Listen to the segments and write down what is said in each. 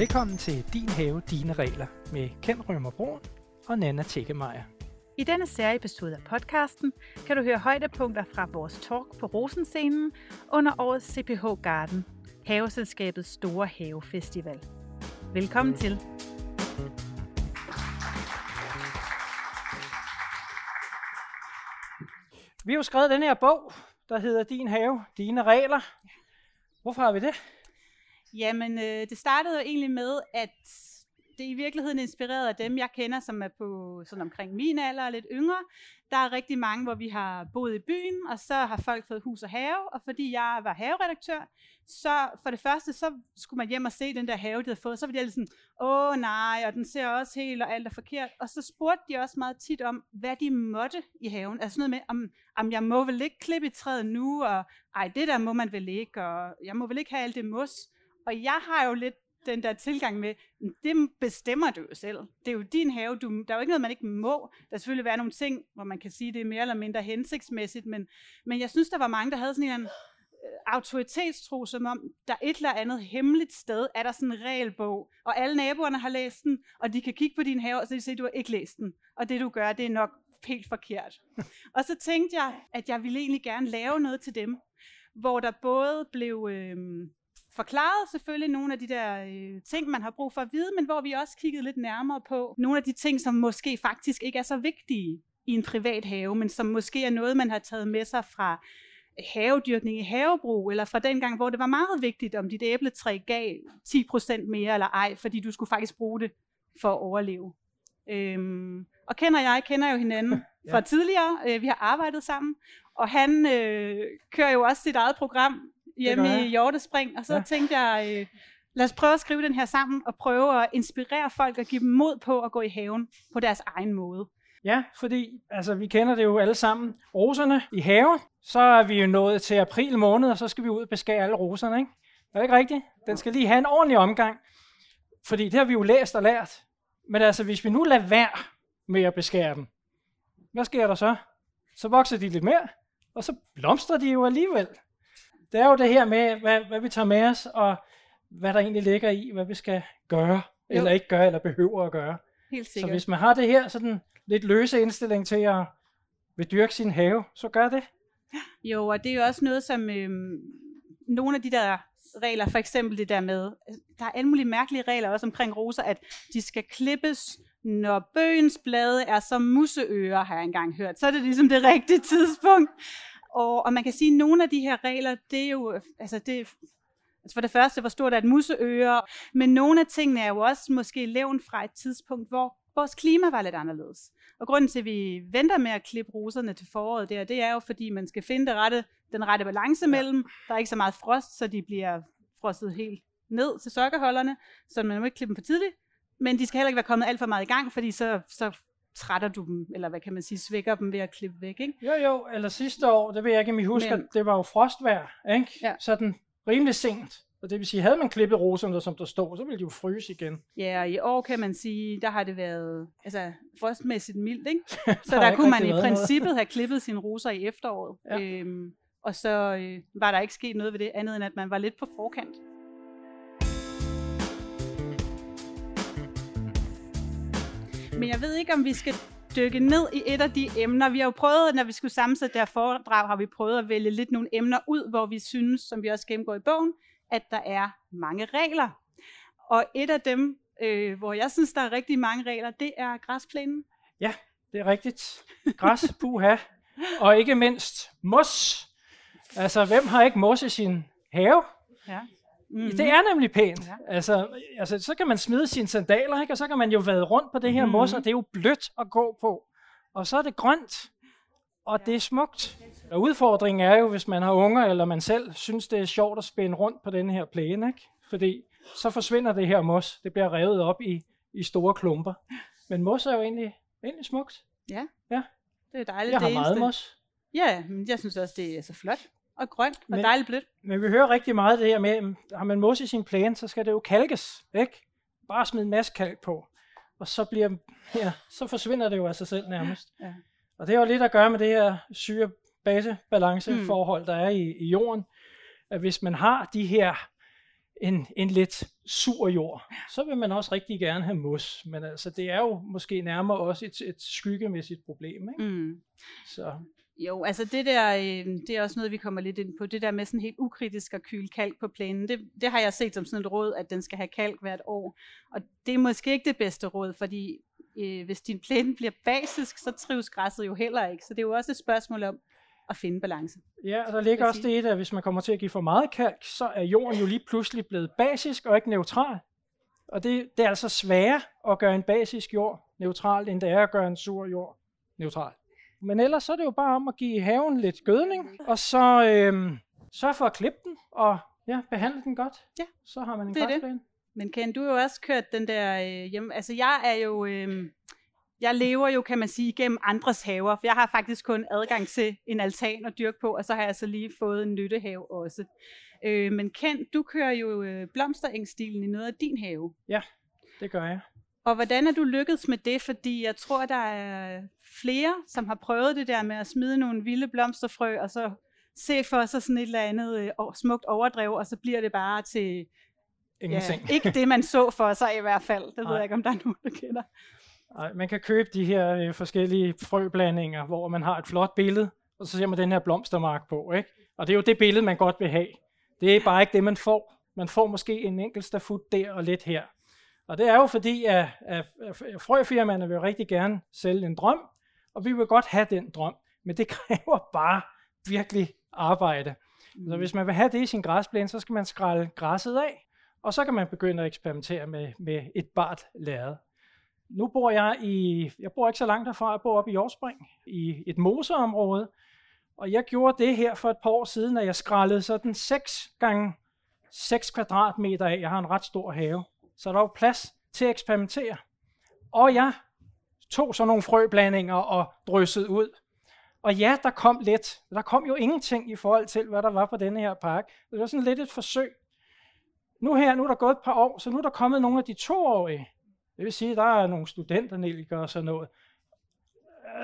Velkommen til Din Have, Dine Regler med Ken Rømer Brun og Nana Tjekkemeier. I denne serieepisode af podcasten kan du høre højdepunkter fra vores talk på Rosenscenen under årets CPH Garden, haveselskabets store havefestival. Velkommen til. Vi har jo skrevet den her bog, der hedder Din Have, Dine Regler. Hvorfor har vi det? Jamen, øh, det startede jo egentlig med, at det i virkeligheden inspireret af dem, jeg kender, som er på sådan omkring min alder og lidt yngre. Der er rigtig mange, hvor vi har boet i byen, og så har folk fået hus og have, og fordi jeg var haveredaktør, så for det første, så skulle man hjem og se den der have, de havde fået, så var de sådan, åh nej, og den ser også helt, og alt er forkert. Og så spurgte de også meget tit om, hvad de måtte i haven. Altså noget med, om, om jeg må vel ikke klippe i træet nu, og ej, det der må man vel ikke, og jeg må vel ikke have alt det mos. Og jeg har jo lidt den der tilgang med, det bestemmer du jo selv. Det er jo din have. Du, der er jo ikke noget, man ikke må. Der er selvfølgelig være nogle ting, hvor man kan sige, det er mere eller mindre hensigtsmæssigt, men, men jeg synes, der var mange, der havde sådan en øh, autoritetstro, som om der et eller andet hemmeligt sted er der sådan en regelbog, og alle naboerne har læst den, og de kan kigge på din have, og så de siger, du har ikke læst den, og det du gør, det er nok helt forkert. og så tænkte jeg, at jeg ville egentlig gerne lave noget til dem, hvor der både blev øh, forklaret selvfølgelig nogle af de der øh, ting, man har brug for at vide, men hvor vi også kiggede lidt nærmere på nogle af de ting, som måske faktisk ikke er så vigtige i en privat have, men som måske er noget, man har taget med sig fra havedyrkning i havebrug, eller fra den gang, hvor det var meget vigtigt, om dit æbletræ gav 10% mere eller ej, fordi du skulle faktisk bruge det for at overleve. Øhm, og kender jeg, kender jo hinanden ja. fra tidligere. Øh, vi har arbejdet sammen, og han øh, kører jo også sit eget program hjemme i Hjortespring, og så ja. tænkte jeg, øh, lad os prøve at skrive den her sammen, og prøve at inspirere folk og give dem mod på at gå i haven på deres egen måde. Ja, fordi altså, vi kender det jo alle sammen. Roserne i haven, så er vi jo nået til april måned, og så skal vi ud og beskære alle roserne, ikke? Er det ikke rigtigt? Den skal lige have en ordentlig omgang, fordi det har vi jo læst og lært. Men altså, hvis vi nu lader være med at beskære dem, hvad sker der så? Så vokser de lidt mere, og så blomstrer de jo alligevel det er jo det her med, hvad, hvad vi tager med os, og hvad der egentlig ligger i, hvad vi skal gøre, jo. eller ikke gøre, eller behøver at gøre. Helt sikkert. Så hvis man har det her sådan lidt løse indstilling til at vil dyrke sin have, så gør det. Jo, og det er jo også noget, som øh, nogle af de der regler, for eksempel det der med, der er alle mulige mærkelige regler også omkring roser, at de skal klippes, når bøgens blade er som museører, har jeg engang hørt. Så er det ligesom det rigtige tidspunkt. Og, og man kan sige, at nogle af de her regler, det er jo, altså det, altså for det første, hvor stort er et museøre, men nogle af tingene er jo også måske levn fra et tidspunkt, hvor vores klima var lidt anderledes. Og grunden til, at vi venter med at klippe roserne til foråret der, det er jo, fordi man skal finde det rette, den rette balance mellem. Der er ikke så meget frost, så de bliver frostet helt ned til sokkerholderne, så man må ikke klippe dem for tidligt. Men de skal heller ikke være kommet alt for meget i gang, fordi så, så trætter du dem, eller hvad kan man sige, svækker dem ved at klippe væk, ikke? Jo, jo, eller sidste år, det vil jeg ikke, om I husker, Men, det var jo frostvær, ikke? Ja. Sådan rimelig sent. Og det vil sige, havde man klippet roserne, som der stod, så ville de jo fryse igen. Ja, og i år kan man sige, der har det været altså, frostmæssigt mildt, ikke? Så der, der kunne man i princippet noget. have klippet sine roser i efteråret. Ja. Øhm, og så øh, var der ikke sket noget ved det, andet end at man var lidt på forkant. Men jeg ved ikke, om vi skal dykke ned i et af de emner. Vi har jo prøvet, når vi skulle sammensætte det her foredrag, har vi prøvet at vælge lidt nogle emner ud, hvor vi synes, som vi også gennemgår i bogen, at der er mange regler. Og et af dem, øh, hvor jeg synes, der er rigtig mange regler, det er græsplænen. Ja, det er rigtigt. Græs, puha. Og ikke mindst mos. Altså, hvem har ikke mos i sin have? Ja. Mm-hmm. Det er nemlig pænt. Ja. Altså, altså, så kan man smide sine sandaler, ikke? og så kan man jo vade rundt på det her mm-hmm. mos, og det er jo blødt at gå på. Og så er det grønt, og ja. det er smukt. Og udfordringen er jo, hvis man har unger, eller man selv synes, det er sjovt at spænde rundt på den her plæne, ikke? fordi så forsvinder det her mos. Det bliver revet op i, i store klumper. Men mos er jo egentlig, egentlig smukt. Ja, ja. det er dejligt. Jeg har meget mos. Ja, men jeg synes også, det er så flot og grønt og men, dejligt blødt. Men vi hører rigtig meget det her med, har man mos i sin plæne, så skal det jo kalkes, ikke? Bare smide en masse kalk på. Og så, bliver, ja, så forsvinder det jo af sig selv nærmest. Ja. Og det har jo lidt at gøre med det her syre-base-balance-forhold, mm. der er i, i jorden. At hvis man har de her en, en lidt sur jord, så vil man også rigtig gerne have mos. Men altså, det er jo måske nærmere også et, et skyggemæssigt problem. Ikke? Mm. Så. Jo, altså det der, øh, det er også noget, vi kommer lidt ind på. Det der med sådan helt ukritisk at kyle kalk på plænen, det, det har jeg set som sådan et råd, at den skal have kalk hvert år. Og det er måske ikke det bedste råd, fordi øh, hvis din plæne bliver basisk, så trives græsset jo heller ikke. Så det er jo også et spørgsmål om at finde balance. Ja, og der ligger også det, at hvis man kommer til at give for meget kalk, så er jorden jo lige pludselig blevet basisk og ikke neutral. Og det, det er altså sværere at gøre en basisk jord neutral, end det er at gøre en sur jord neutral. Men ellers så er det jo bare om at give haven lidt gødning, og så øh, sørge for at klippe den, og ja, behandle den godt. Ja, så har man en det det. Men Ken, du har jo også kørt den der øh, hjemme. Altså jeg er jo... Øh, jeg lever jo, kan man sige, gennem andres haver, for jeg har faktisk kun adgang til en altan at dyrke på, og så har jeg så lige fået en nyttehave også. Øh, men Ken, du kører jo øh, blomsterengstilen i noget af din have. Ja, det gør jeg. Og hvordan er du lykkedes med det? Fordi jeg tror, der er flere, som har prøvet det der med at smide nogle vilde blomsterfrø, og så se for sig sådan et eller andet øh, smukt overdrev, og så bliver det bare til Ingenting. Ja, ikke det, man så for sig i hvert fald. Det ved jeg ikke, om der er nogen, der kender. Nej, man kan købe de her øh, forskellige frøblandinger, hvor man har et flot billede, og så ser man den her blomstermark på. Ikke? Og det er jo det billede, man godt vil have. Det er bare ikke det, man får. Man får måske en enkelt stafut der og lidt her. Og det er jo fordi, at, at, frøfirmaerne vil rigtig gerne sælge en drøm, og vi vil godt have den drøm, men det kræver bare virkelig arbejde. Så hvis man vil have det i sin græsplæne, så skal man skrælle græsset af, og så kan man begynde at eksperimentere med, med et bart lærred. Nu bor jeg i, jeg bor ikke så langt derfra, jeg bor oppe i Jorspring, i et moseområde, og jeg gjorde det her for et par år siden, at jeg skrællede sådan 6 gange 6 kvadratmeter af. Jeg har en ret stor have, så der var plads til at eksperimentere. Og jeg tog så nogle frøblandinger og dryssede ud. Og ja, der kom lidt. Der kom jo ingenting i forhold til, hvad der var på denne her park. Det var sådan lidt et forsøg. Nu her, nu er der gået et par år, så nu er der kommet nogle af de toårige. Det vil sige, der er nogle studenternelikere og sådan noget.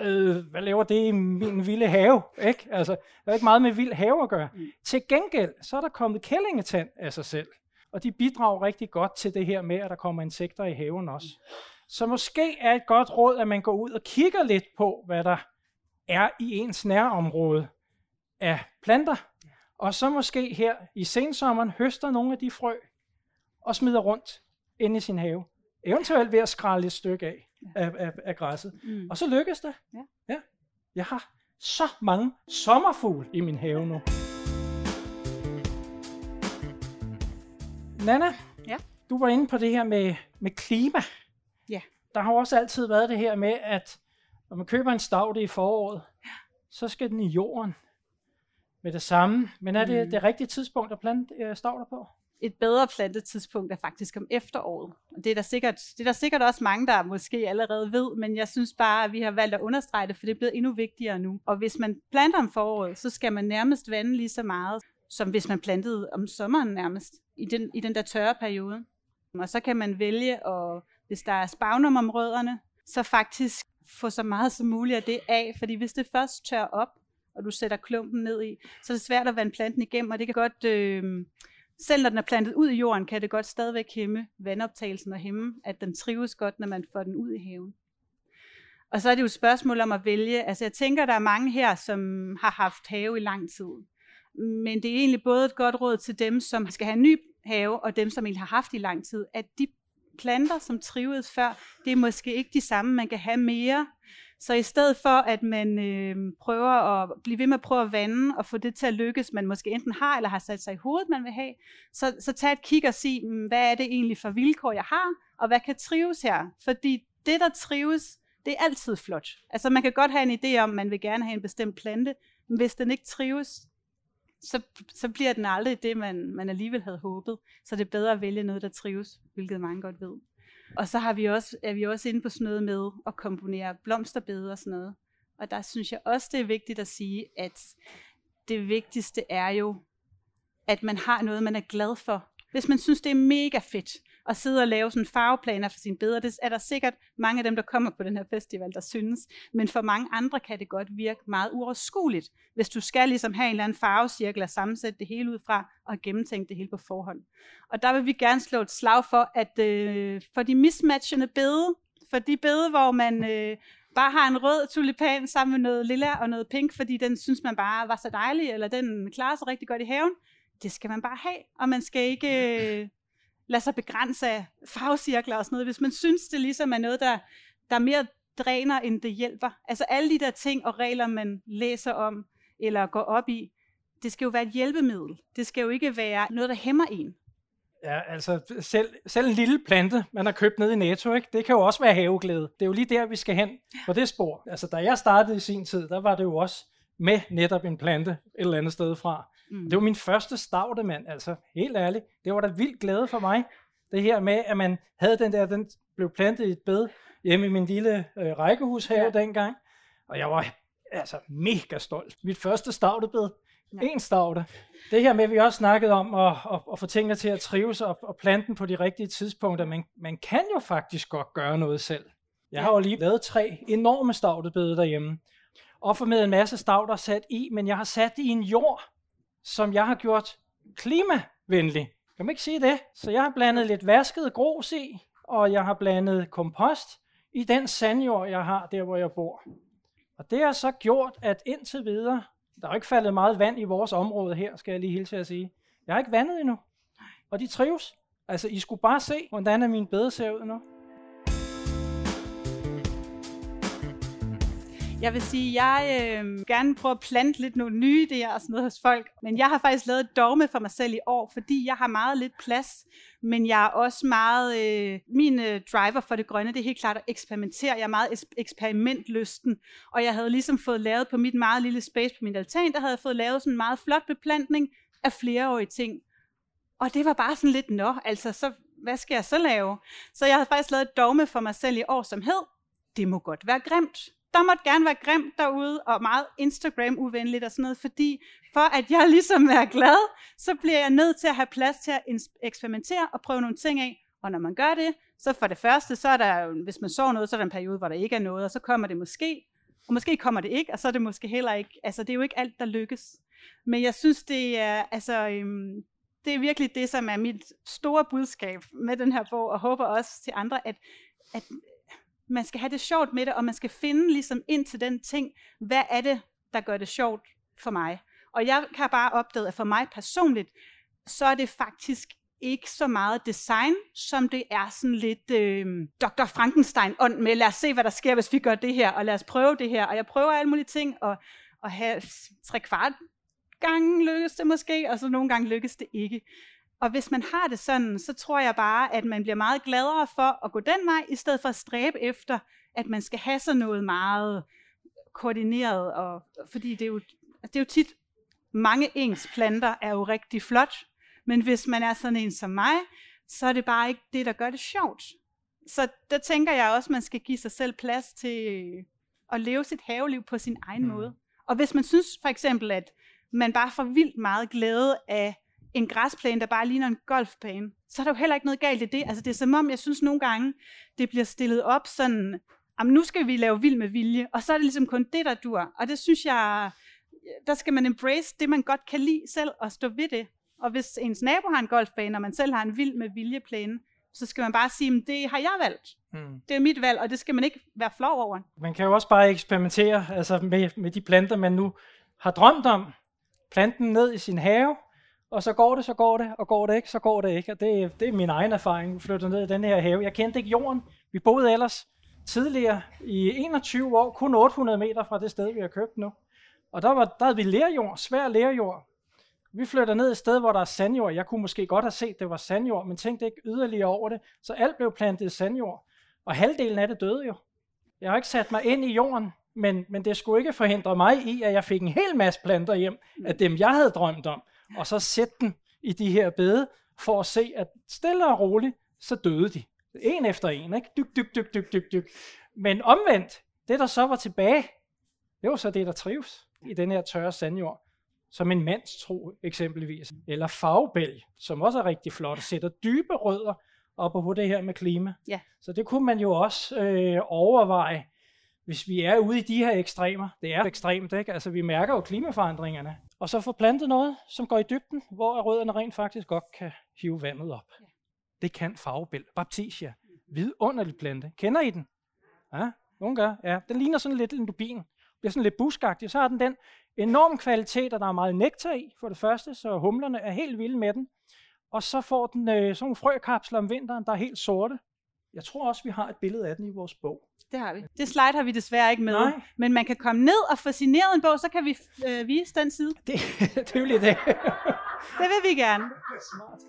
Øh, hvad laver det i min vilde have? Ikke? Altså, der er ikke meget med vild have at gøre. Mm. Til gengæld, så er der kommet kællingetand af sig selv. Og de bidrager rigtig godt til det her med, at der kommer insekter i haven også. Så måske er et godt råd, at man går ud og kigger lidt på, hvad der er i ens nærområde af planter. Og så måske her i sensommeren høster nogle af de frø og smider rundt ind i sin have. Eventuelt ved at skrælle et stykke af af, af, af græsset. Mm. Og så lykkes det. Ja. ja. Jeg har så mange sommerfugle i min have nu. Nana, ja. du var inde på det her med, med klima. Ja. Der har også altid været det her med, at når man køber en stavte i foråret, ja. så skal den i jorden med det samme. Men er det mm. det rigtige tidspunkt at plante øh, stavter på? et bedre plantetidspunkt er faktisk om efteråret. Og det er, der sikkert, det er der sikkert også mange, der måske allerede ved, men jeg synes bare, at vi har valgt at understrege det, for det er blevet endnu vigtigere nu. Og hvis man planter om foråret, så skal man nærmest vande lige så meget, som hvis man plantede om sommeren nærmest, i den, i den der tørre periode. Og så kan man vælge, at, hvis der er spagnum om rødderne, så faktisk få så meget som muligt af det af, fordi hvis det først tør op, og du sætter klumpen ned i, så er det svært at vande planten igennem, og det kan godt... Øh, selv når den er plantet ud i jorden, kan det godt stadigvæk hæmme vandoptagelsen og hæmme, at den trives godt, når man får den ud i haven. Og så er det jo et spørgsmål om at vælge. Altså jeg tænker, der er mange her, som har haft have i lang tid. Men det er egentlig både et godt råd til dem, som skal have en ny have, og dem, som egentlig har haft i lang tid, at de planter, som trives før, det er måske ikke de samme, man kan have mere, så i stedet for, at man øh, prøver at blive ved med at prøve at vande og få det til at lykkes, man måske enten har eller har sat sig i hovedet, man vil have, så, så tag et kig og sig, hmm, hvad er det egentlig for vilkår, jeg har, og hvad kan trives her? Fordi det, der trives, det er altid flot. Altså man kan godt have en idé om, man vil gerne have en bestemt plante, men hvis den ikke trives, så, så bliver den aldrig det, man, man alligevel havde håbet. Så det er bedre at vælge noget, der trives, hvilket mange godt ved. Og så har vi også, er vi også inde på sådan noget med at komponere blomsterbede og sådan noget. Og der synes jeg også, det er vigtigt at sige, at det vigtigste er jo, at man har noget, man er glad for. Hvis man synes, det er mega fedt at sidde og lave sådan farveplaner for sine billeder. Det er der sikkert mange af dem, der kommer på den her festival, der synes. Men for mange andre kan det godt virke meget uoverskueligt, hvis du skal ligesom have en eller anden farvecirkel og sammensætte det hele ud fra og gennemtænke det hele på forhånd. Og der vil vi gerne slå et slag for, at øh, for de mismatchende bede, for de bede, hvor man øh, bare har en rød tulipan sammen med noget lilla og noget pink, fordi den synes man bare var så dejlig, eller den klarer sig rigtig godt i haven, det skal man bare have, og man skal ikke øh, lade sig begrænse af farvecirkler og sådan noget, hvis man synes, det ligesom er noget, der, der mere dræner, end det hjælper. Altså alle de der ting og regler, man læser om, eller går op i, det skal jo være et hjælpemiddel. Det skal jo ikke være noget, der hæmmer en. Ja, altså selv, selv en lille plante, man har købt ned i Netto, ikke? det kan jo også være haveglæde. Det er jo lige der, vi skal hen på det spor. Altså da jeg startede i sin tid, der var det jo også med netop en plante et eller andet sted fra. Mm. Det var min første stavte mand, altså helt ærligt. Det var da vildt glæde for mig. Det her med, at man havde den der, den blev plantet i et bed hjemme i min lille øh, rækkehushave ja. dengang. Og jeg var altså mega stolt. Mit første stavtebed. Ja. En stavte. Det her med, at vi også snakkede om at, at, at få tingene til at trives og, og plante på de rigtige tidspunkter. Man, man kan jo faktisk godt gøre noget selv. Jeg har jo lige lavet tre enorme stavtebede derhjemme. Og med en masse stavter sat i, men jeg har sat det i en jord, som jeg har gjort klimavenlig. Kan man ikke sige det? Så jeg har blandet lidt vasket grus i, og jeg har blandet kompost i den sandjord, jeg har der, hvor jeg bor. Og det har så gjort, at indtil videre, der er ikke faldet meget vand i vores område her, skal jeg lige hilse at sige. Jeg har ikke vandet endnu, og de trives. Altså, I skulle bare se, hvordan er min bede ser ud nu. Jeg vil sige, jeg øh, gerne prøve at plante lidt nogle nye idéer og sådan noget hos folk, men jeg har faktisk lavet et dogme for mig selv i år, fordi jeg har meget lidt plads, men jeg er også meget, øh, min øh, driver for det grønne, det er helt klart at eksperimentere. Jeg er meget eksperimentlysten, og jeg havde ligesom fået lavet på mit meget lille space på min altan, der havde jeg fået lavet sådan en meget flot beplantning af flereårige ting. Og det var bare sådan lidt, nå, altså, så, hvad skal jeg så lave? Så jeg havde faktisk lavet et dogme for mig selv i år, som hed, det må godt være grimt der måtte gerne være grimt derude, og meget Instagram-uvenligt og sådan noget, fordi for at jeg ligesom er glad, så bliver jeg nødt til at have plads til at eksperimentere og prøve nogle ting af. Og når man gør det, så for det første, så er der, hvis man sover noget, så er der en periode, hvor der ikke er noget, og så kommer det måske, og måske kommer det ikke, og så er det måske heller ikke, altså det er jo ikke alt, der lykkes. Men jeg synes, det er, altså, øhm, det er virkelig det, som er mit store budskab med den her bog, og håber også til andre, at, at man skal have det sjovt med det, og man skal finde ligesom ind til den ting, hvad er det, der gør det sjovt for mig. Og jeg kan bare opdage, at for mig personligt, så er det faktisk ikke så meget design, som det er sådan lidt øh, Dr. Frankenstein-ånd med, lad os se, hvad der sker, hvis vi gør det her, og lad os prøve det her. Og jeg prøver alle mulige ting, og, og have tre kvart gange lykkes det måske, og så nogle gange lykkes det ikke. Og hvis man har det sådan, så tror jeg bare, at man bliver meget gladere for at gå den vej, i stedet for at stræbe efter, at man skal have sådan noget meget koordineret. Og, fordi det er, jo, det er jo tit, mange ens planter er jo rigtig flot, men hvis man er sådan en som mig, så er det bare ikke det, der gør det sjovt. Så der tænker jeg også, at man skal give sig selv plads til at leve sit haveliv på sin egen mm. måde. Og hvis man synes for eksempel, at man bare får vildt meget glæde af en græsplæne, der bare ligner en golfbane, så er der jo heller ikke noget galt i det. Altså det er som om, jeg synes nogle gange, det bliver stillet op sådan, jamen nu skal vi lave vild med vilje, og så er det ligesom kun det, der dur. Og det synes jeg, der skal man embrace det, man godt kan lide selv, og stå ved det. Og hvis ens nabo har en golfbane, og man selv har en vild med viljeplæne, så skal man bare sige, det har jeg valgt. Hmm. Det er mit valg, og det skal man ikke være flov over. Man kan jo også bare eksperimentere altså med, med de planter, man nu har drømt om. Planten ned i sin have, og så går det, så går det, og går det ikke, så går det ikke. Og det, det er min egen erfaring, flytter ned i den her have. Jeg kendte ikke jorden. Vi boede ellers tidligere i 21 år, kun 800 meter fra det sted, vi har købt nu. Og der, var, der havde vi lærjord, svær lærjord. Vi flytter ned et sted, hvor der er sandjord. Jeg kunne måske godt have set, at det var sandjord, men tænkte ikke yderligere over det. Så alt blev plantet i sandjord. Og halvdelen af det døde jo. Jeg har ikke sat mig ind i jorden, men, men det skulle ikke forhindre mig i, at jeg fik en hel masse planter hjem af dem, jeg havde drømt om og så sætte den i de her bede, for at se, at stille og roligt, så døde de. En efter en, ikke? Dyk, dyk, dyk, dyk, dyk, dyk. Men omvendt, det der så var tilbage, det var så det, der trives i den her tørre sandjord. Som en mands tro eksempelvis. Eller fagbælg, som også er rigtig flot, sætter dybe rødder op på det her med klima. Ja. Så det kunne man jo også øh, overveje, hvis vi er ude i de her ekstremer. Det er ekstremt, ikke? Altså vi mærker jo klimaforandringerne. Og så få plantet noget, som går i dybden, hvor rødderne rent faktisk godt kan hive vandet op. Ja. Det kan farvebæl. Baptisia. Vidunderlig plante. Kender I den? Ja, nogen gør. Ja, den ligner sådan lidt en lubin. Bliver sådan lidt buskagtig. Så har den den enorm kvalitet, at der er meget nektar i, for det første, så humlerne er helt vilde med den. Og så får den øh, sådan nogle frøkapsler om vinteren, der er helt sorte. Jeg tror også, vi har et billede af den i vores bog. Det har vi. Det slide har vi desværre ikke med. Nej. Men man kan komme ned og få signeret en bog, så kan vi øh, vise den side. Det, er lige det. Det vil vi gerne. Smart.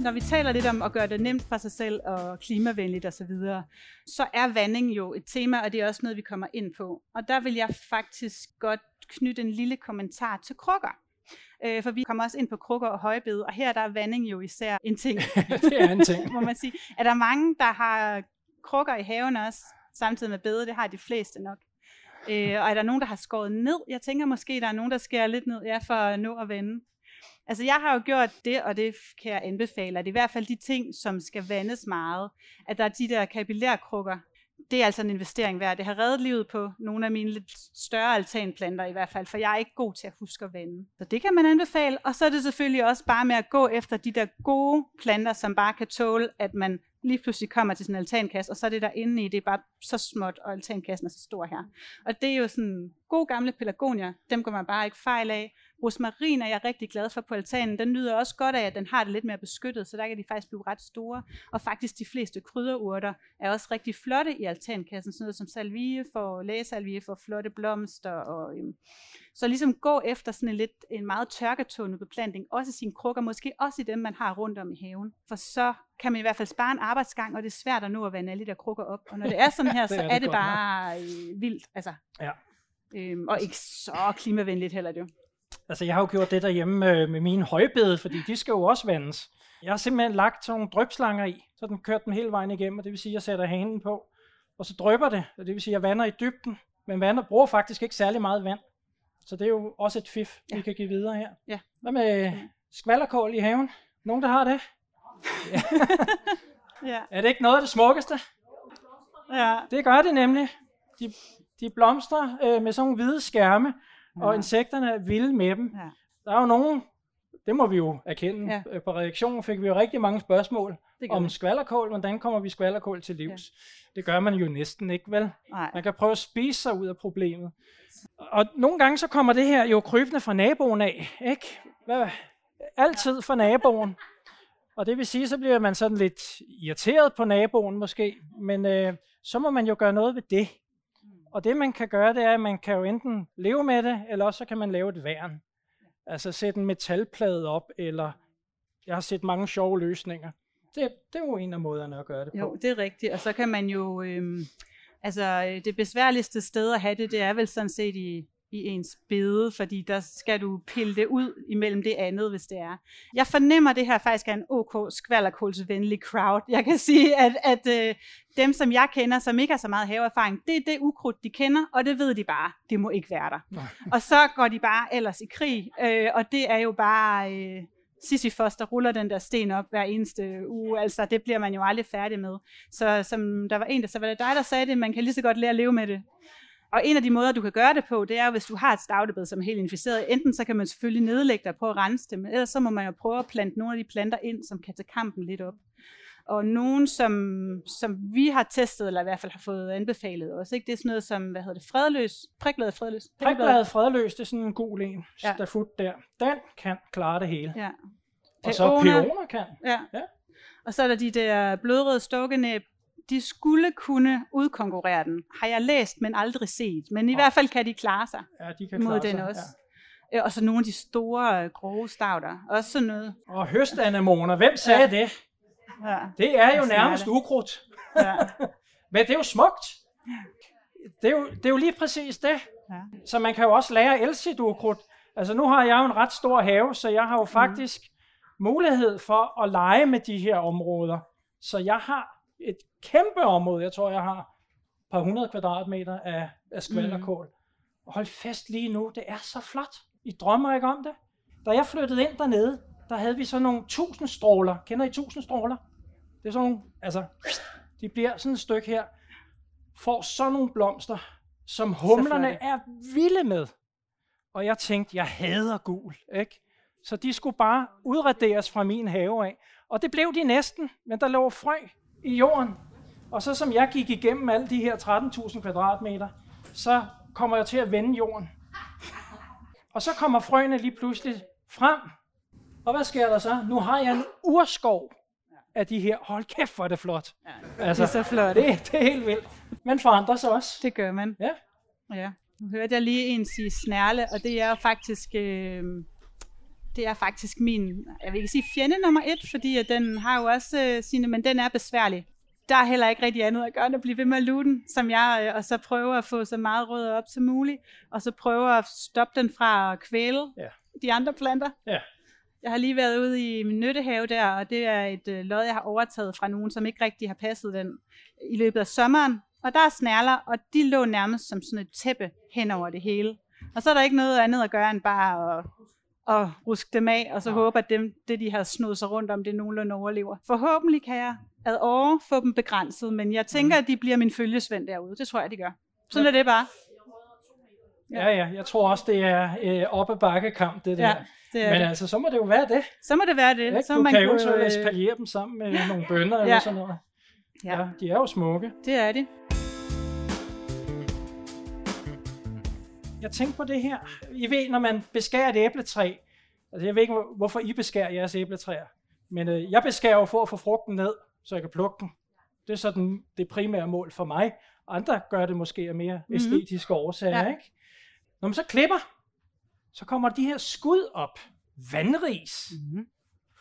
Når vi taler lidt om at gøre det nemt for sig selv og klimavenligt osv., så, videre, så er vanding jo et tema, og det er også noget, vi kommer ind på. Og der vil jeg faktisk godt knytte en lille kommentar til krukker. Øh, for vi kommer også ind på krukker og højbede, og her der er vanding jo især en ting. det er en ting. må man sige. Er der mange, der har krukker i haven også, samtidig med bede? Det har de fleste nok. Øh, og er der nogen, der har skåret ned? Jeg tænker måske, der er nogen, der skærer lidt ned ja, for at nå at vande. Altså jeg har jo gjort det, og det kan jeg anbefale, det er i hvert fald de ting, som skal vandes meget, at der er de der kapillærkrukker, det er altså en investering værd. Det har reddet livet på nogle af mine lidt større altanplanter i hvert fald, for jeg er ikke god til at huske at vande. Så det kan man anbefale. Og så er det selvfølgelig også bare med at gå efter de der gode planter, som bare kan tåle, at man lige pludselig kommer til sin altankasse, og så er det der inde i, det er bare så småt, og altankassen er så stor her. Og det er jo sådan gode gamle pelargonier, dem går man bare ikke fejl af. Rosmarin er jeg rigtig glad for på altanen. Den nyder også godt af, at den har det lidt mere beskyttet, så der kan de faktisk blive ret store. Og faktisk de fleste krydderurter er også rigtig flotte i altankassen. Sådan noget som salvie for lægesalvie for flotte blomster. Og, øhm, så ligesom gå efter sådan en lidt en meget tørketående beplantning, også i sine krukker, måske også i dem, man har rundt om i haven. For så kan man i hvert fald spare en arbejdsgang, og det er svært at nå at vande alle de der krukker op. Og når det er sådan her, så er er det bare øh, vildt. Altså, Ja. øhm, og ikke så klimavenligt heller, det jo. Altså, jeg har jo gjort det derhjemme øh, med mine højbede, fordi de skal jo også vandes. Jeg har simpelthen lagt sådan nogle drøbslanger i, så den kørt den hele vejen igennem, og det vil sige, at jeg sætter hanen på, og så drøber det, og det vil sige, at jeg vander i dybden, men vander bruger faktisk ikke særlig meget vand. Så det er jo også et fif, ja. vi Ja. kan give videre her. Ja. Hvad med skvallerkål i haven? Nogen, der har det? Ja. Er det ikke noget af det smukkeste? ja. Det gør det nemlig. De, de blomstrer øh, med sådan nogle hvide skærme, og insekterne er vilde med dem. Ja. Der er jo nogen, det må vi jo erkende, Ja. ja. på redaktionen fik vi jo rigtig mange spørgsmål om vi. skvallerkål. Hvordan kommer vi skvallerkål til livs? Ja. Det gør man jo næsten ikke, vel? Nej. Man kan prøve at spise sig ud af problemet. Og nogle gange så kommer det her jo krybende fra naboen af, ikke? Hvad? Altid fra naboen. Og det vil sige, så bliver man sådan lidt irriteret på naboen måske, men øh, så må man jo gøre noget ved det. Og det man kan gøre, det er, at man kan jo enten leve med det, eller også så kan man lave et værn. Altså sætte en metalplade op, eller jeg har set mange sjove løsninger. Det, det er jo en af måderne at gøre det på. Jo, det er rigtigt. Og så kan man jo... Øhm, altså, øh, det besværligste sted at have det, det er vel sådan set i, i ens bede, fordi der skal du pille det ud imellem det andet, hvis det er. Jeg fornemmer, at det her faktisk er en OK skvallerkålsvenlig crowd. Jeg kan sige, at, at øh, dem, som jeg kender, som ikke har så meget haveerfaring, det er det ukrudt, de kender, og det ved de bare, det må ikke være der. Nej. Og så går de bare ellers i krig, øh, og det er jo bare... Øh, Sisyfos, der ruller den der sten op hver eneste uge, altså det bliver man jo aldrig færdig med. Så som der var en, der så var det dig, der sagde det, man kan lige så godt lære at leve med det. Og en af de måder, du kan gøre det på, det er, hvis du har et stavtebed, som er helt inficeret. Enten så kan man selvfølgelig nedlægge dig på at rense det, men ellers så må man jo prøve at plante nogle af de planter ind, som kan tage kampen lidt op. Og nogen, som, som vi har testet, eller i hvert fald har fået anbefalet også, ikke? det er sådan noget som, hvad hedder det, fredløs, prikbladet fredløs. Prikbladet fredløs, det er sådan en gul en, Ja. stafut der. Den kan klare det hele. Ja. Og så peoner kan. Ja. Ja. Og så er der de der blodrøde stokkenæb. De skulle kunne udkonkurrere den, har jeg læst, men aldrig set. Men i Nej. hvert fald kan de klare sig Ja, de kan mod klare den sig. også. Ja. Og så nogle af de store, øh, grove stavter. Også sådan noget. Ja. Og høstanemoner, hvem sagde Ja. ja. det? Ja. Det er jo er nærmest det. ukrudt. Ja. Men det er jo smukt. Det er jo, det er jo lige præcis det. Ja. Så man kan jo også lære at elske sit ukrudt. Altså nu har jeg jo en ret stor have, så jeg har jo faktisk mulighed for at lege med de her områder. Så jeg har et kæmpe område, jeg tror jeg har et par hundrede kvadratmeter af, af skvallerkål. Og hold fast lige nu, det er så flot. I drømmer ikke om det? Da jeg flyttede ind dernede, der havde vi sådan nogle tusindstråler. Kender I tusindstråler? Det er sådan nogle, altså, de bliver sådan et stykke her, får sådan nogle blomster, som humlerne er vilde med. Og jeg tænkte, jeg hader gul, ikke? Så de skulle bare udraderes fra min have af. Og det blev de næsten, men der lå frø i jorden. Og så som jeg gik igennem alle de her 13.000 kvadratmeter, så kommer jeg til at vende jorden. Og så kommer frøene lige pludselig frem. Og hvad sker der så? Nu har jeg en urskov af de her. Hold kæft, hvor er det flot. Ja, altså, det er så flot. Det, det er helt vildt. Man forandrer sig også. Det gør man. Ja. Ja. Nu hørte jeg lige en sige snærle, og det er faktisk... Øh, det er faktisk min, jeg vil ikke sige fjende nummer et, fordi at den har jo også øh, sine, men den er besværlig. Der er heller ikke rigtig andet at gøre, end at blive ved med at lue den, som jeg, øh, og så prøve at få så meget rød op som muligt, og så prøve at stoppe den fra at kvæle ja. de andre planter. Ja. Jeg har lige været ude i min nyttehave der, og det er et øh, lod, jeg har overtaget fra nogen, som ikke rigtig har passet den i løbet af sommeren. Og der er snærler, og de lå nærmest som sådan et tæppe hen over det hele. Og så er der ikke noget andet at gøre end bare at, at ruske dem af, og så ja. håbe, at dem, det, de har snudt sig rundt om, det nogenlunde overlever. Forhåbentlig kan jeg ad år få dem begrænset, men jeg tænker, mm. at de bliver min følgesvend derude. Det tror jeg, de gør. Sådan ja. er det bare. Ja, ja, jeg tror også, det er øh, oppe bakkekamp, det der. Ja, det er Men det. altså, så må det jo være det. Så må det være det. Ja, så du man kan jo så espaliere dem sammen med nogle bønder ja. eller sådan noget. Ja. ja, de er jo smukke. Det er de. Jeg tænker på det her. I ved, når man beskærer et æbletræ, altså jeg ved ikke, hvorfor I beskærer jeres æbletræer, men øh, jeg beskærer jo for at få frugten ned, så jeg kan plukke den. Det er sådan det primære mål for mig. Andre gør det måske af mere mm-hmm. æstetiske årsager, ja. ikke? Når man så klipper, så kommer de her skud op. Vandris. Mm-hmm.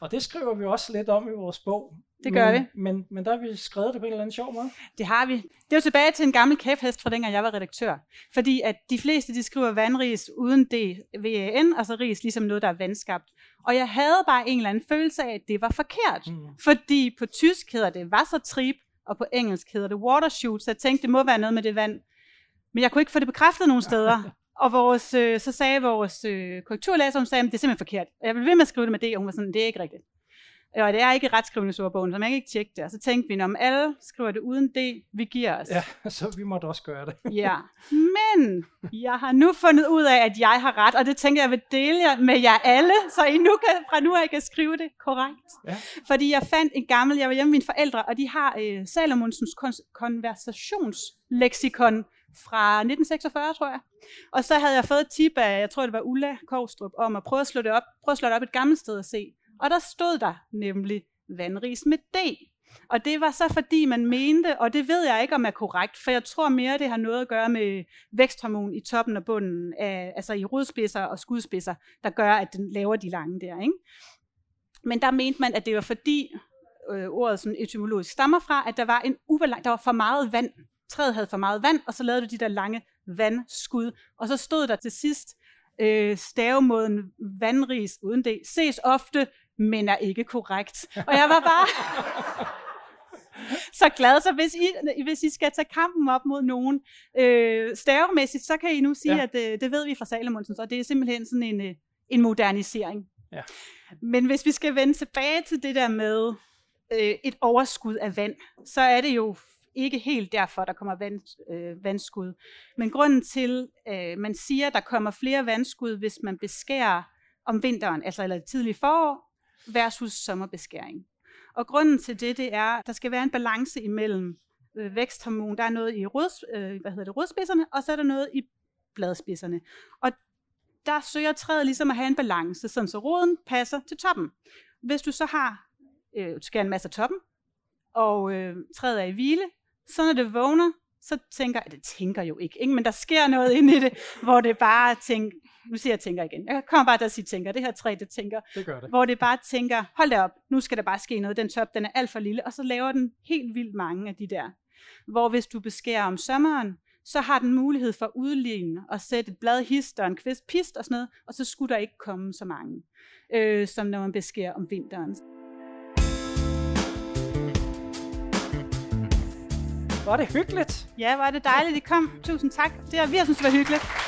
Og det skriver vi også lidt om i vores bog. Det gør men, vi. Men, men der har vi skrevet det på en eller anden sjov måde. Det har vi. Det er jo tilbage til en gammel kæphest fra dengang jeg var redaktør. Fordi at de fleste de skriver vandris uden det VAN, altså ris ligesom noget, der er vandskabt. Og jeg havde bare en eller anden følelse af, at det var forkert. Mm. Fordi på tysk hedder det wassertrieb, og på engelsk hedder det watershoot, så jeg tænkte, det må være noget med det vand. Men jeg kunne ikke få det bekræftet nogen steder. Og vores, øh, så sagde vores øh, korrekturlæser, hun sagde, at det er simpelthen forkert. Jeg vil ved med at skrive det med det, og hun var sådan, det er ikke rigtigt. Og det er ikke retskrivningsordbogen, så man kan ikke tjekke det. Og så tænkte vi, om alle skriver det uden det, vi giver os. Ja, så vi måtte også gøre det. ja, men jeg har nu fundet ud af, at jeg har ret, og det tænker jeg vil dele med jer alle, så I nu kan, fra nu af kan skrive det korrekt. Ja. Fordi jeg fandt en gammel, jeg var hjemme med mine forældre, og de har øh, Salomonsens kon- konversationsleksikon fra 1946, tror jeg. Og så havde jeg fået et tip af, jeg tror det var Ulla Kovstrup, om at prøve at slå det op, prøve at slå det op et gammelt sted og se. Og der stod der nemlig vandris med D. Og det var så fordi man mente, og det ved jeg ikke om er korrekt, for jeg tror mere, det har noget at gøre med væksthormon i toppen og bunden, af, altså i rodspidser og skudspidser, der gør, at den laver de lange der. Ikke? Men der mente man, at det var fordi, øh, ordet sådan etymologisk stammer fra, at der var en ubalance, der var for meget vand. Træet havde for meget vand, og så lavede du de der lange vandskud. Og så stod der til sidst, øh, stavemåden vandris uden det, ses ofte men er ikke korrekt. Og jeg var bare så glad. Så hvis I, hvis I skal tage kampen op mod nogen øh, stavemæssigt, så kan I nu sige, ja. at øh, det ved vi fra Salomonsen, og det er simpelthen sådan en, øh, en modernisering. Ja. Men hvis vi skal vende tilbage til det der med øh, et overskud af vand, så er det jo ikke helt derfor, der kommer vand, øh, vandskud. Men grunden til, øh, man siger, at der kommer flere vandskud, hvis man beskærer om vinteren, altså eller tidlig forår, versus sommerbeskæring. Og grunden til det, det er, at der skal være en balance imellem øh, væksthormon. Der er noget i rød, øh, hvad hedder det, rødspidserne, og så er der noget i bladspidserne. Og der søger træet ligesom at have en balance, sådan så roden passer til toppen. Hvis du så har, øh, du skal en masse af toppen, og øh, træet er i hvile, så når det vågner, så tænker, det tænker jo ikke, ikke, men der sker noget inde i det, hvor det bare tænker, nu siger jeg tænker igen, jeg kommer bare til at sige tænker, det her træ, det tænker, det gør det. hvor det bare tænker, hold da op, nu skal der bare ske noget, den top, den er alt for lille, og så laver den helt vildt mange af de der. Hvor hvis du beskærer om sommeren, så har den mulighed for at udligne og sætte et blad hist og en kvist pist og sådan noget, og så skulle der ikke komme så mange, øh, som når man beskærer om vinteren. Var det hyggeligt? Ja, var det dejligt, I kom. Tusind tak. Det har vi har synes, det var hyggeligt.